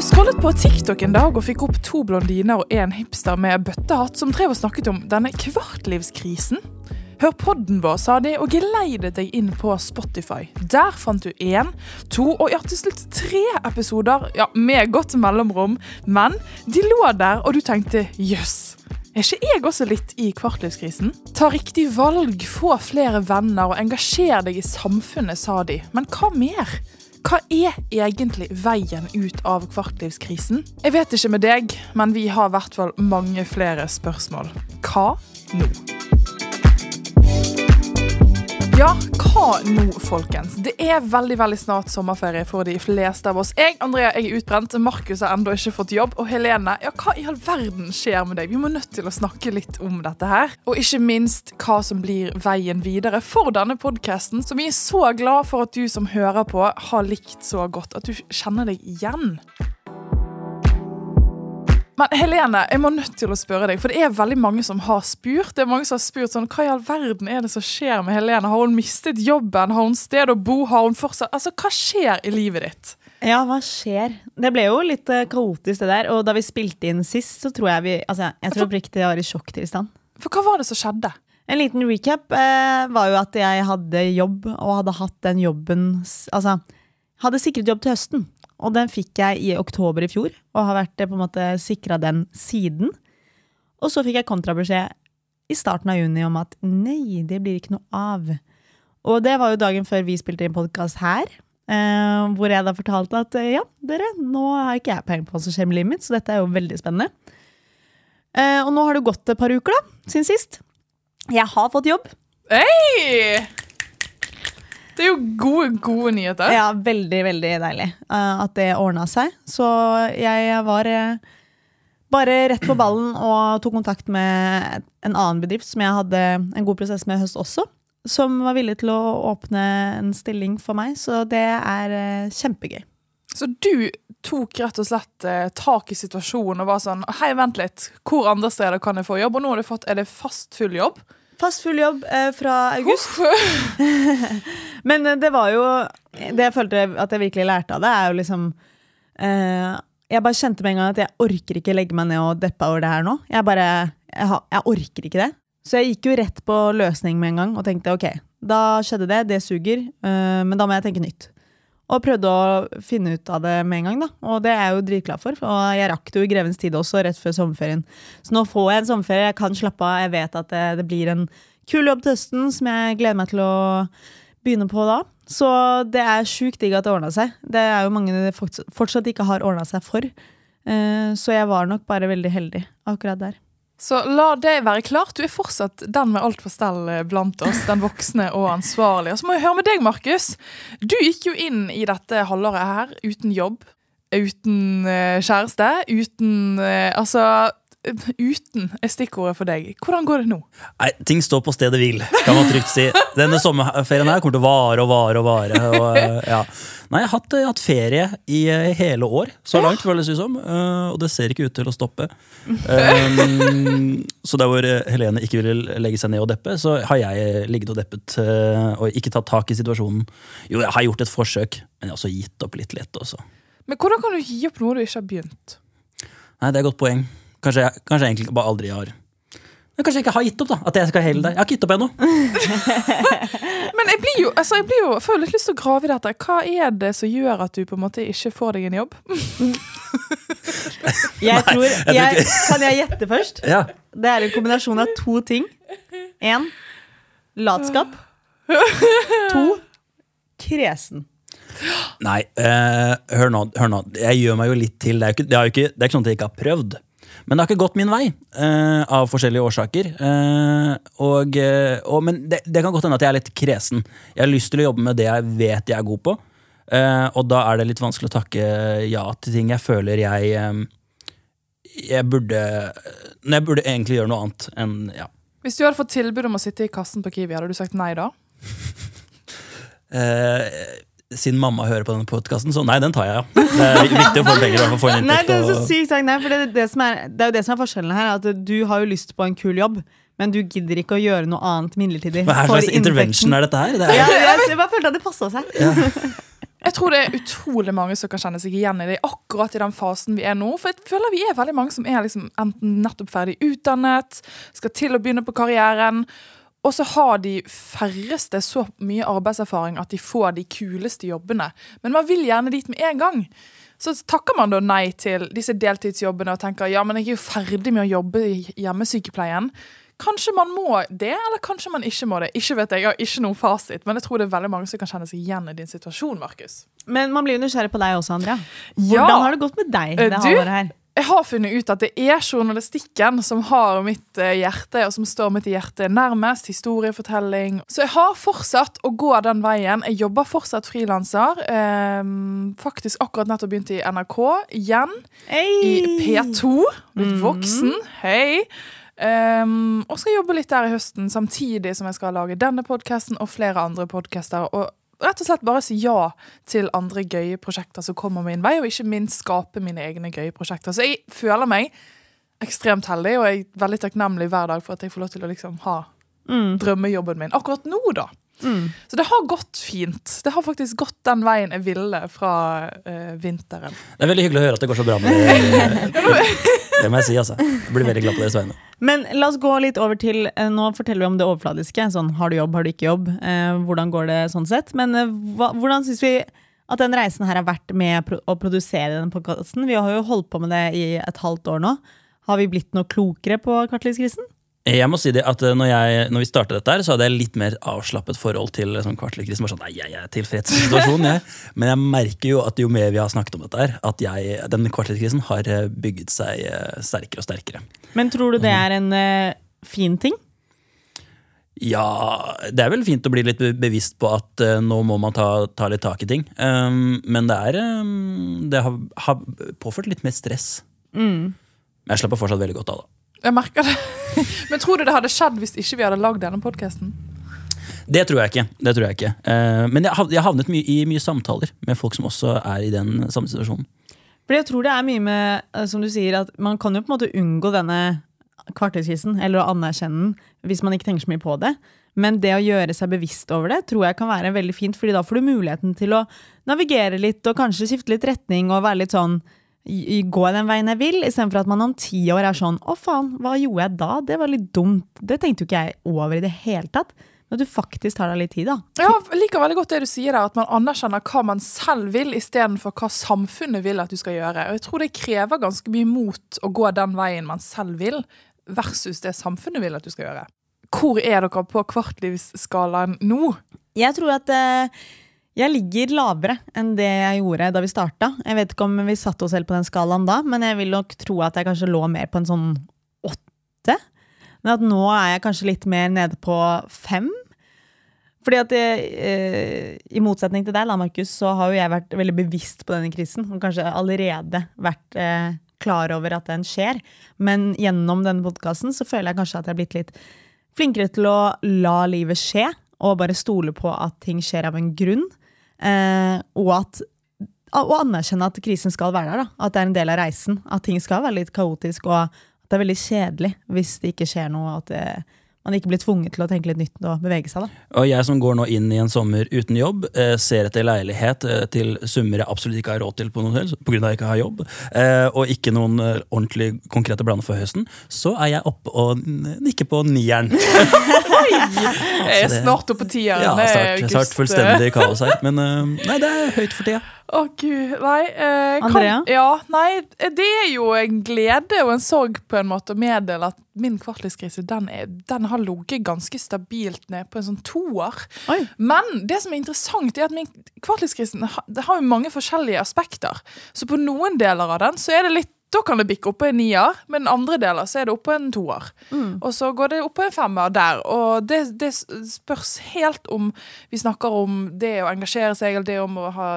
scrollet på TikTok en dag og fikk opp to blondiner og en hipster med bøttehatt som drev og snakket om denne kvartlivskrisen. Hør podden vår, sa de, og geleidet deg inn på Spotify. Der fant du én, to og ja, til slutt tre episoder, ja, med godt mellomrom. Men de lå der, og du tenkte jøss. Er ikke jeg også litt i kvartlivskrisen? Ta riktig valg, få flere venner og engasjer deg i samfunnet, sa de. Men hva mer? Hva er egentlig veien ut av kvartlivskrisen? Jeg vet ikke med deg, men vi har i hvert fall mange flere spørsmål. Hva nå? Ja, hva nå, folkens? Det er veldig veldig snart sommerferie for de fleste av oss. Jeg Andrea, jeg er utbrent, Markus har ennå ikke fått jobb. Og Helene, ja, hva i all verden skjer med deg? Vi må nødt til å snakke litt om dette her. Og ikke minst hva som blir veien videre for denne podkasten, som vi er så glad for at du som hører på, har likt så godt. At du kjenner deg igjen. Men Helene, jeg må nødt til å spørre deg, for det er veldig mange som har spurt. Det er mange som har spurt sånn, Hva i all verden er det som skjer med Helene? Har hun mistet jobben? Har hun sted å bo? Har hun fortsatt Altså, Hva skjer i livet ditt? Ja, hva skjer? Det ble jo litt eh, kaotisk, det der. Og da vi spilte inn sist, så tror jeg vi Altså, jeg tror oppriktig jeg var i sjokktilstand. For hva var det som skjedde? En liten recap eh, var jo at jeg hadde jobb, og hadde hatt den jobben Altså, hadde sikret jobb til høsten. Og den fikk jeg i oktober i fjor, og har vært eh, på en måte sikra den siden. Og så fikk jeg kontrabeskjed i starten av juni om at nei, det blir ikke noe av. Og det var jo dagen før vi spilte inn podkast her. eh, hvor jeg da fortalte at eh, ja, dere, nå har ikke jeg penger på livet mitt, så dette er jo veldig spennende. Eh, og nå har det gått et par uker, da, siden sist. Jeg har fått jobb. Hei! Det er jo gode, gode nyheter. Ja, veldig, veldig deilig uh, at det ordna seg. Så jeg var uh, bare rett på ballen og tok kontakt med en annen bedrift som jeg hadde en god prosess med i høst også. Som var villig til å åpne en stilling for meg, så det er uh, kjempegøy. Så du tok rett og slett eh, tak i situasjonen og var sånn Hei, vent litt. Hvor andre steder kan jeg få jobb? Og nå har du fått Er det fast full jobb? Fast full jobb eh, fra august. Men eh, det var jo Det jeg følte at jeg virkelig lærte av det, er jo liksom eh, Jeg bare kjente med en gang at jeg orker ikke legge meg ned og deppe over det her nå. Jeg bare jeg, ha, jeg orker ikke det. Så jeg gikk jo rett på løsning med en gang og tenkte ok, da skjedde det, det suger, eh, men da må jeg tenke nytt. Og prøvde å finne ut av det med en gang, da. Og det er jeg jo dritglad for. Og jeg rakk det jo i grevens tid også, rett før sommerferien. Så nå får jeg en sommerferie, jeg kan slappe av, jeg vet at det, det blir en kul jobb til høsten som jeg gleder meg til å begynne på da. Så det er sjukt digg at det ordna seg. Det er jo mange det fortsatt ikke har ordna seg for. Eh, Så jeg var nok bare veldig heldig akkurat der. Så la det være klart. Du er fortsatt den med alt på stell eh, blant oss. Den voksne og ansvarlige. Og så må jeg høre med deg, Markus. Du gikk jo inn i dette halvåret her uten jobb. Uten eh, kjæreste. Uten eh, Altså Uten er stikkordet for deg. Hvordan går det nå? Nei, Ting står på stedet hvil, kan man trygt si. Denne sommerferien her kommer til å vare og vare og vare. Og, eh, ja. Nei, Jeg har hatt, eh, hatt ferie i eh, hele år, så langt, føles det som. Uh, Og det ser ikke ut til å stoppe. Um, så der hvor Helene ikke ville legge seg ned og deppe, så har jeg ligget og deppet uh, og ikke tatt tak i situasjonen. Jo, jeg har gjort et forsøk, men jeg har også gitt opp litt lett også. Men hvordan kan du gi opp noe du ikke har begynt? Nei, det er et godt poeng. Kanskje jeg, kanskje jeg egentlig bare aldri har Men Kanskje jeg ikke har gitt opp, da. At jeg skal hele deg Jeg har ikke gitt opp ennå. Men jeg blir jo, altså jeg blir jo, jeg får litt lyst til å grave i dette. Hva er det som gjør at du på en måte ikke får deg en jobb? Jeg tror, jeg jeg, kan jeg gjette først? Ja. Det er en kombinasjon av to ting. Én latskap. To kresen. Nei, eh, hør, nå, hør nå. Jeg gjør meg jo litt til. Det er, jo ikke, det, er jo ikke, det er ikke sånn at jeg ikke har prøvd. Men det har ikke gått min vei, eh, av forskjellige årsaker. Eh, og, eh, og, men det, det kan godt hende at jeg er litt kresen. Jeg har lyst til å jobbe med det jeg vet jeg er god på. Eh, og da er det litt vanskelig å takke ja til ting jeg føler jeg eh, Jeg burde Når jeg burde egentlig gjøre noe annet enn ja. Hvis du hadde fått tilbud om å sitte i kassen på Kiwi, hadde du sagt nei da? Eh, siden mamma hører på denne podkasten, så nei, den tar jeg, ja. Det er viktig å få penger. hvert få en Nei, det er så sykt nei, for det, er det, som er, det er jo det som er forskjellen her. At du har jo lyst på en kul jobb, men du gidder ikke å gjøre noe annet midlertidig. Hva slags intervention er dette her? Det er, Ja, jeg, jeg bare følte at det passa seg. Jeg tror det er utrolig mange som kan kjenne seg igjen i det akkurat i den fasen vi er nå. For jeg føler vi er veldig mange som er liksom enten nettopp ferdig utdannet, skal til å begynne på karrieren. Og så har de færreste så mye arbeidserfaring at de får de kuleste jobbene. Men man vil gjerne dit med en gang. Så takker man da nei til disse deltidsjobbene og tenker ja, men jeg er jo ferdig med å jobbe i hjemmesykepleien. Kanskje man må det, eller kanskje man ikke må det. Ikke vet Jeg jeg har ikke noen fasit, men jeg tror det er veldig mange som kan kjenne seg igjen i din situasjon. Markus. Men man blir jo nysgjerrig på deg også, Andrea. Ja. Hvordan har det gått med deg? det Eh, du? her? Jeg har funnet ut at det er journalistikken som har mitt eh, hjerte, og som står mitt hjerte nærmest. Historiefortelling. Så jeg har fortsatt å gå den veien. Jeg jobber fortsatt frilanser. ehm, faktisk akkurat nettopp begynt i NRK igjen. I P2. Blitt voksen. Hei. Um, og skal jobbe litt der i høsten, samtidig som jeg skal lage denne podkasten og flere andre podkaster. Og rett og slett bare si ja til andre gøye prosjekter som kommer min vei, og ikke minst skape mine egne gøye prosjekter. Så jeg føler meg ekstremt heldig, og jeg er veldig takknemlig hver dag for at jeg får lov til å liksom ha drømmejobben min. Akkurat nå, da. Så det har gått fint. Det har faktisk gått den veien jeg ville fra uh, vinteren. Det er veldig hyggelig å høre at det går så bra med det. Det må jeg si, altså. Jeg blir veldig glad på deres vegne. Men la oss gå litt over til eh, Nå forteller vi om det overfladiske. Sånn, Har du jobb, har du ikke jobb? Eh, hvordan går det sånn sett? Men eh, hva, hvordan syns vi at den reisen her har vært med pro å produsere denne podkasten? Vi har jo holdt på med det i et halvt år nå. Har vi blitt noe klokere på kvartlivskrisen? Jeg må si det at eh, når, jeg, når vi startet dette, her, så hadde jeg litt mer avslappet forhold til sånn kvartligkrisen. Bare Sånn, nei, jeg er tilfreds med situasjonen, jeg. Men jeg merker jo at jo mer vi har snakket om dette, her, at jeg, den kvartligkrisen har eh, bygget seg eh, sterkere og sterkere. Men tror du det er en uh, fin ting? Ja, det er vel fint å bli litt bevisst på at uh, nå må man ta, ta litt tak i ting. Um, men det er um, Det har, har påført litt mer stress. Men jeg slapper fortsatt veldig godt av det. Jeg merker det. Men tror du det hadde skjedd hvis ikke vi hadde lagd denne podkasten? Det tror jeg ikke. det tror Jeg ikke Eh, Men jeg har havnet mye, i mye samtaler med folk som også er i den samme situasjonen. For jeg tror det er mye med, eh, som du sier, at man kan jo på en måte unngå denne kvarterskissen, eller å anerkjenne den, hvis man ikke tenker så mye på det. Men det å gjøre seg bevisst over det tror jeg kan være veldig fint, fordi da får du muligheten til å navigere litt, og kanskje skifte litt retning, og være litt sånn Gå den veien jeg vil, istedenfor at man om ti år er sånn Å, faen, hva gjorde jeg da? Det var litt dumt. Det tenkte jo ikke jeg over i det hele tatt. Men du faktisk tar deg litt tid, da. Ja, jeg liker veldig godt det du sier der, at man anerkjenner hva man selv vil, istedenfor hva samfunnet vil at du skal gjøre. Og jeg tror det krever ganske mye mot å gå den veien man selv vil, versus det samfunnet vil at du skal gjøre. Hvor er dere på kvartlivsskalaen nå? Jeg tror at eh, jeg ligger lavere enn det jeg gjorde da vi starta. Jeg vet ikke om vi satte oss selv på den skalaen da, men jeg vil nok tro at jeg kanskje lå mer på en sånn åtte. Men at nå er jeg kanskje litt mer nede på fem. Fordi at jeg, eh, I motsetning til deg, da, Markus, så har jo jeg vært veldig bevisst på denne krisen. Og kanskje allerede vært eh, klar over at den skjer. Men gjennom denne podkasten så føler jeg kanskje at jeg har blitt litt flinkere til å la livet skje, og bare stole på at ting skjer av en grunn. Eh, og at og anerkjenne at krisen skal være der. da At det er en del av reisen. At ting skal være litt kaotisk, og at det er veldig kjedelig hvis det ikke skjer noe. At det, man ikke blir tvunget til å tenke litt nytt og bevege seg. da Og jeg som går nå inn i en sommer uten jobb, eh, ser etter leilighet eh, til summer jeg absolutt ikke har råd til på noe hotell, pga. at jeg ikke har jobb, eh, og ikke noen ordentlig konkrete planer for høsten, så er jeg oppe og nikker på nieren. Jeg er det- snart oppe på tieren. Ja, det snart, snart fullstendig kaos her. Men nei, det er høyt for tida. Å, gud. Nei. Eh, Andrea? ja, nei, det er jo en glede og en sorg på en måte å meddele at min kvartlivskrise den, er, den har ligget ganske stabilt ned på en sånn toer. Oi. Men det som er interessant, er at min kvartlivskrisen har, har jo mange forskjellige aspekter. Så på noen deler av den så er det litt da kan det bikke opp på en nier, men andre deler så er det opp på en toer. Og så går det opp på en femmer der. Og det, det spørs helt om vi snakker om det å engasjere seg, eller det om å ha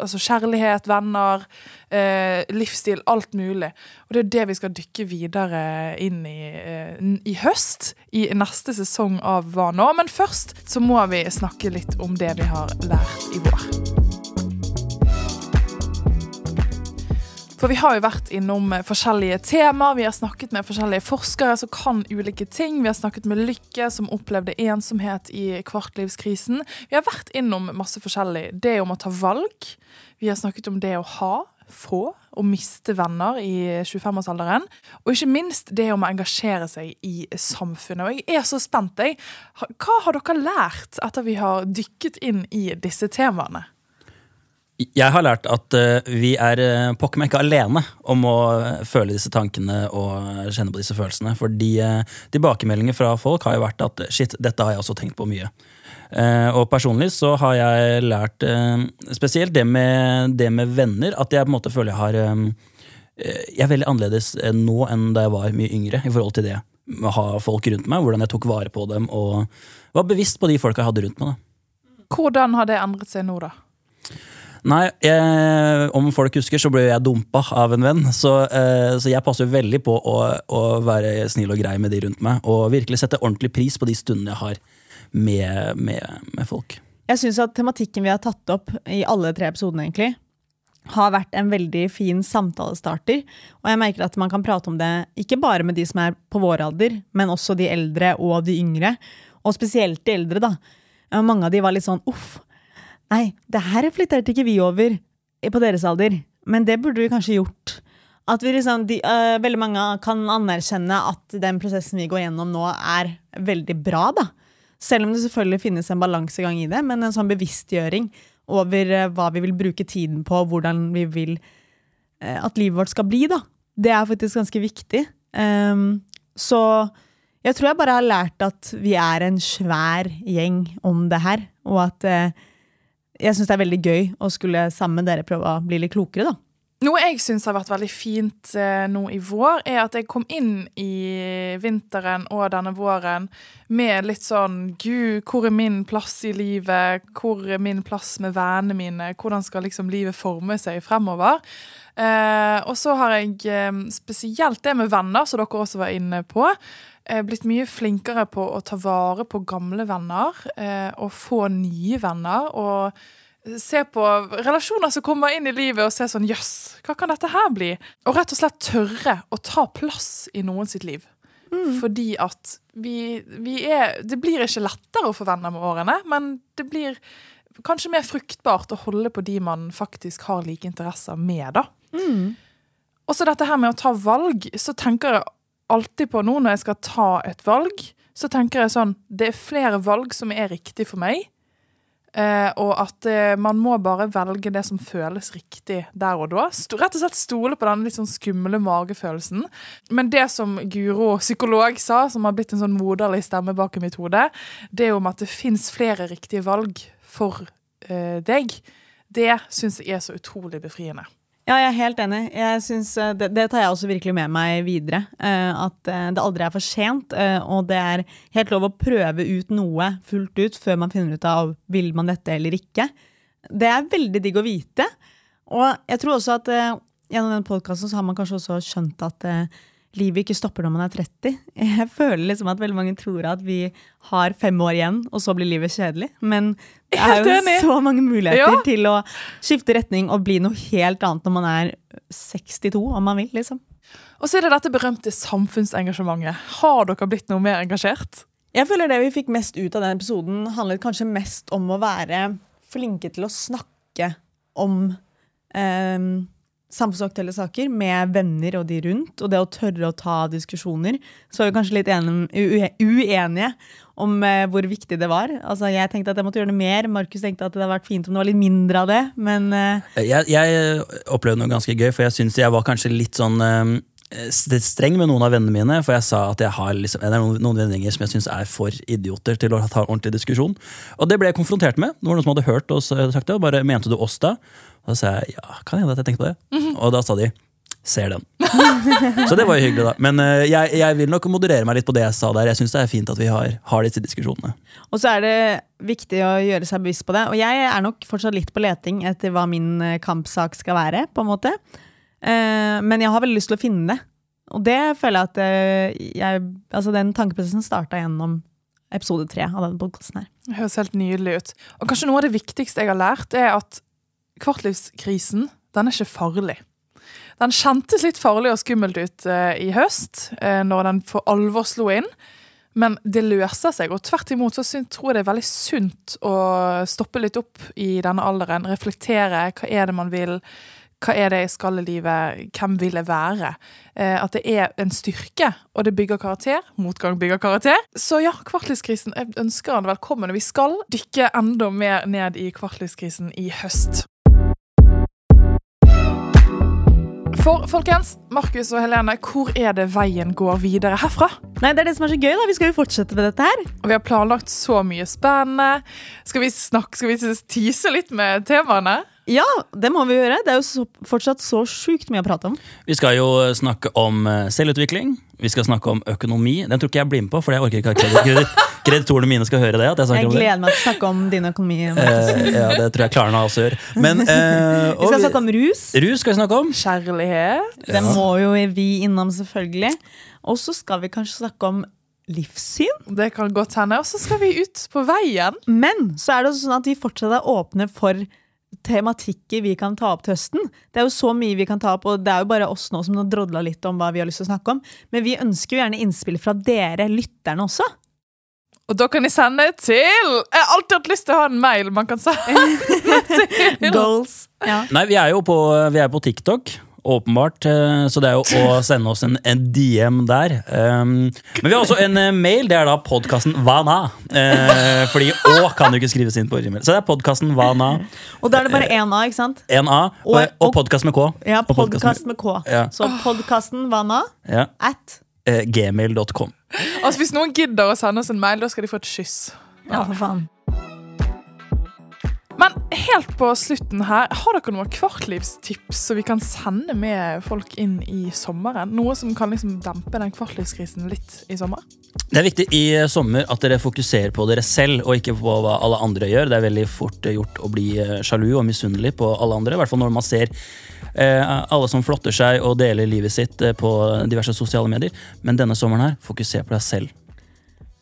altså kjærlighet, venner, eh, livsstil, alt mulig. Og det er det vi skal dykke videre inn i eh, i høst, i neste sesong av Hva nå? Men først så må vi snakke litt om det vi har lært i vår. For vi har jo vært innom eh, forskjellige temaer, vi har snakket med forskjellige forskere som kan ulike ting. Vi har snakket med Lykke, som opplevde ensomhet i kvartlivskrisen. Vi har vært innom masse forskjellig. Det om å ta valg. Vi har snakket om det å ha, få og miste venner i 25-årsalderen. Og ikke minst det om å engasjere seg i samfunnet. Og jeg er så spent, jeg. Hva har dere lært etter vi har dykket inn i disse temaene? Jeg har lært at uh, vi er uh, pokker meg ikke alene om å føle disse tankene og kjenne på disse følelsene. Fordi tilbakemeldinger fra folk har jo vært at shit, dette har jeg også tenkt på mye. Og personlig så har jeg lært spesielt det med, det med, venner, at jeg på en måte føler jeg har Jeg er veldig annerledes nå enn da jeg var mye yngre i forhold til det å ha folk rundt meg, hvordan jeg tok vare på dem og var bevisst på de folka jeg hadde rundt meg. Da. Hvordan har det endret seg nå, da? Nei, jeg, om folk husker, så ble jeg dumpa av en venn. Så, eh, så jeg passer veldig på å, å, være snill og grei med de rundt meg. Og virkelig sette ordentlig pris på de stundene jeg har med, med, med folk. Jeg syns at tematikken vi har tatt opp i alle tre episodene, egentlig, har vært en veldig fin samtalestarter. Og jeg merker at man kan prate om det ikke bare med de som er på vår alder, men også de eldre og de yngre. Og spesielt de eldre, da. Mange av de var litt sånn uff, Nei, det her reflekterte ikke vi over på deres alder, men det burde vi kanskje gjort. At vi liksom, de, uh, veldig mange kan anerkjenne at den prosessen vi går gjennom nå, er veldig bra. da. Selv om det selvfølgelig finnes en balansegang i det, men en sånn bevisstgjøring over uh, hva vi vil bruke tiden på, hvordan vi vil uh, at livet vårt skal bli, da. Det er faktisk ganske viktig. Um, så jeg tror jeg bare har lært at vi er en svær gjeng om det her, og at jeg syns det er veldig gøy å skulle sammen med dere prøve å bli litt klokere, da. Noe jeg syns har vært veldig fint eh, nå i vår, er at jeg kom inn i vinteren og denne våren med litt sånn Gud, hvor er min plass i livet? Hvor er min plass med vennene mine? Hvordan skal liksom livet forme seg fremover? Eh, og så har jeg eh, spesielt det med venner, som dere også var inne på. Eh, blitt mye flinkere på å ta vare på gamle venner eh, og få nye venner. Og se på relasjoner som kommer inn i livet, og se sånn Jøss, hva kan dette her bli? Og rett og slett tørre å ta plass i noen sitt liv. Mm. Fordi at vi, vi, er Det blir ikke lettere å få venner med årene, men det blir kanskje mer fruktbart å holde på de man faktisk har like interesser med, da. Mm. Og så dette her med å ta valg, så tenker jeg alltid på nå når jeg skal ta et valg, så tenker jeg sånn Det er flere valg som er riktig for meg. Eh, og at eh, man må bare velge det som føles riktig der og da. St rett og slett stole på den litt sånn skumle magefølelsen. Men det som Guro, psykolog, sa, som har blitt en sånn moderlig stemme bak i mitt hode, det er om at det fins flere riktige valg for eh, deg. Det syns jeg er så utrolig befriende. Ja, jeg er helt enig. Synes, eh, det, det, tar jeg også virkelig med meg videre. Uh, at uh, det aldri er for sent, og det er helt lov å prøve ut noe fullt ut før man finner ut av vil man dette eller ikke. Det er veldig digg å vite. Og jeg tror også at gjennom den podkasten har man kanskje også skjønt at livet ikke stopper når man er 30. Jeg føler liksom at veldig mange tror at vi har fem år igjen, og så blir livet kjedelig. Men det er jo så mange muligheter ja. til å skifte retning og bli noe helt annet når man er 62, om man vil. liksom. Og så er det dette berømte samfunnsengasjementet. Har dere blitt noe mer engasjert? Jeg føler det vi fikk mest ut av den episoden, handlet kanskje mest om å være flinke til å snakke om eh, samfunnsaktuelle saker med venner og de rundt, og det å tørre å ta diskusjoner. Så er vi kanskje litt enige, uenige om eh, hvor viktig det var. Altså, Jeg tenkte at jeg måtte gjøre det mer. Markus tenkte at det hadde vært fint om det var litt mindre av det, men eh. jeg, jeg, opplevde noe ganske gøy, for jeg syns jeg var kanskje litt sånn eh, streng med noen av vennene mine, for jeg sa at jeg har liksom, det er noen, vendinger som jeg syns er for idioter til å ta ordentlig diskusjon. Og det ble jeg konfrontert med. Det var noen som hadde hørt oss sagt det, og bare mente du oss da? Og da sa jeg ja, kan hende at jeg tenkte på det. Mm -hmm. Og da sa de ser den. så det var jo hyggelig, da. Men uh, jeg, jeg, vil nok moderere meg litt på det jeg sa der. Jeg syns det er fint at vi har, har, disse diskusjonene. Og så er det viktig å gjøre seg bevisst på det. Og jeg er nok fortsatt litt på leting etter hva min eh, kampsak skal være, på en måte. Uh, men jeg har veldig lyst til å finne det. Og det føler jeg at uh, jeg, altså den tankeprosessen starta gjennom episode tre av denne podkasten her. Det høres helt nydelig ut. Og kanskje noe av det viktigste jeg har lært, er at kvartlivskrisen, den er ikke farlig. Den kjentes litt farlig og skummelt ut eh, i høst, eh, når den for alvor slo inn. Men det løser seg, og tvert imot så tror jeg det er veldig sunt å stoppe litt opp i denne alderen. Reflektere. Hva er det man vil? Hva er det jeg skal i livet? Hvem vil jeg være? Eh, at det er en styrke, og det bygger karakter. Motgang bygger karakter. Så ja, kvartlivskrisen. Jeg ønsker han velkommen. Vi skal dykke enda mer ned i kvartlivskrisen i høst. For folkens, Markus og Helene, hvor er det veien går videre herfra? Nei, det er det som er så gøy, da. Vi skal jo fortsette med dette her. Og vi har planlagt så mye spennende. Skal vi snakke, skal vi tise litt med temaene? Ja, det må vi gjøre. Det er jo så, fortsatt så sjukt mye å prate om. Vi skal jo snakke om eh, selvutvikling. Vi skal snakke om økonomi. Den tror ikke jeg blir med på, for jeg orker ikke at kredit- kreditorene mine skal høre det. At jeg Jeg gleder meg til å snakke om din økonomi. Eh, ja, det tror jeg Klarna også gjør. Men, eh, Vi skal snakke om rus. Rus skal vi snakke om. Kjærlighet. Det må jo vi innom, selvfølgelig. Og så skal vi kanskje snakke om livssyn. Det kan godt hende. Og så skal vi ut på veien. Men så er det sånn at vi fortsatt er åpne for tematikker vi kan ta opp til høsten. Det er jo så mye vi kan ta opp, og det er jo bare oss nå som har drodla litt om hva vi har lyst til å snakke om. Men vi ønsker jo gjerne innspill fra dere lytterne også. Og da kan de sende til Jeg har alltid hatt lyst til å ha en mail man kan sende til. Goals. Ja. Nei, vi er jo på, vi er på TikTok. Åpenbart, eh, så det er jo å sende oss en, en DM der. Um, men vi har også en eh, mail. Det er da podkasten Hva na? Eh, fordi Å kan jo ikke skrives inn på e-mail. Så det er podkasten Vana. Og da er det bare én A, ikke sant? En A og, Og- og podkast med K. Ja, podcast podkast med K. Ja. Så podkasten Vana Ja, at uh, Gmail.com. Altså Hvis noen gidder å sende oss en mail, da skal de få et kyss. Ja, for faen. Men helt på slutten her, har dere noen kvartlivstips så vi kan sende med folk inn i sommeren? Noe som kan liksom dempe den kvartlivskrisen litt i sommer? Det er viktig i sommer at dere fokuserer på dere selv, og ikke på hva alle andre gjør. Det er veldig fort gjort å bli eh, sjalu og misunnelig på alle andre. I hvert fall når man ser eh, alle som flotter seg og deler livet sitt eh, på diverse sosiale medier. Men denne sommeren her, fokuser på deg selv.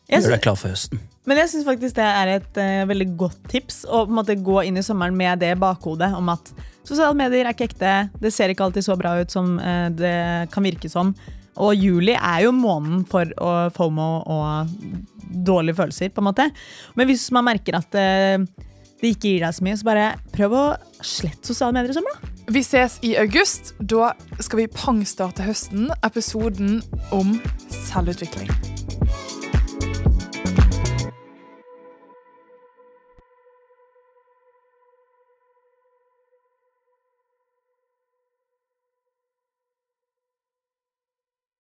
Jeg Gjør deg klar for høsten. Men jeg syns faktisk det er et uh, veldig godt tips å på en måte gå inn i sommeren med det bakhodet om at sosiale medier er ikke ekte, det ser ikke alltid så bra ut som uh, det kan virke som. Og juli er jo måneden for å FOMO og dårlige følelser, på en måte. Men hvis man merker at det ikke gir deg så mye, så bare prøv å slette sosiale medier i sommer, da. Vi ses i august. Da skal vi pangstarte høsten, episoden om selvutvikling.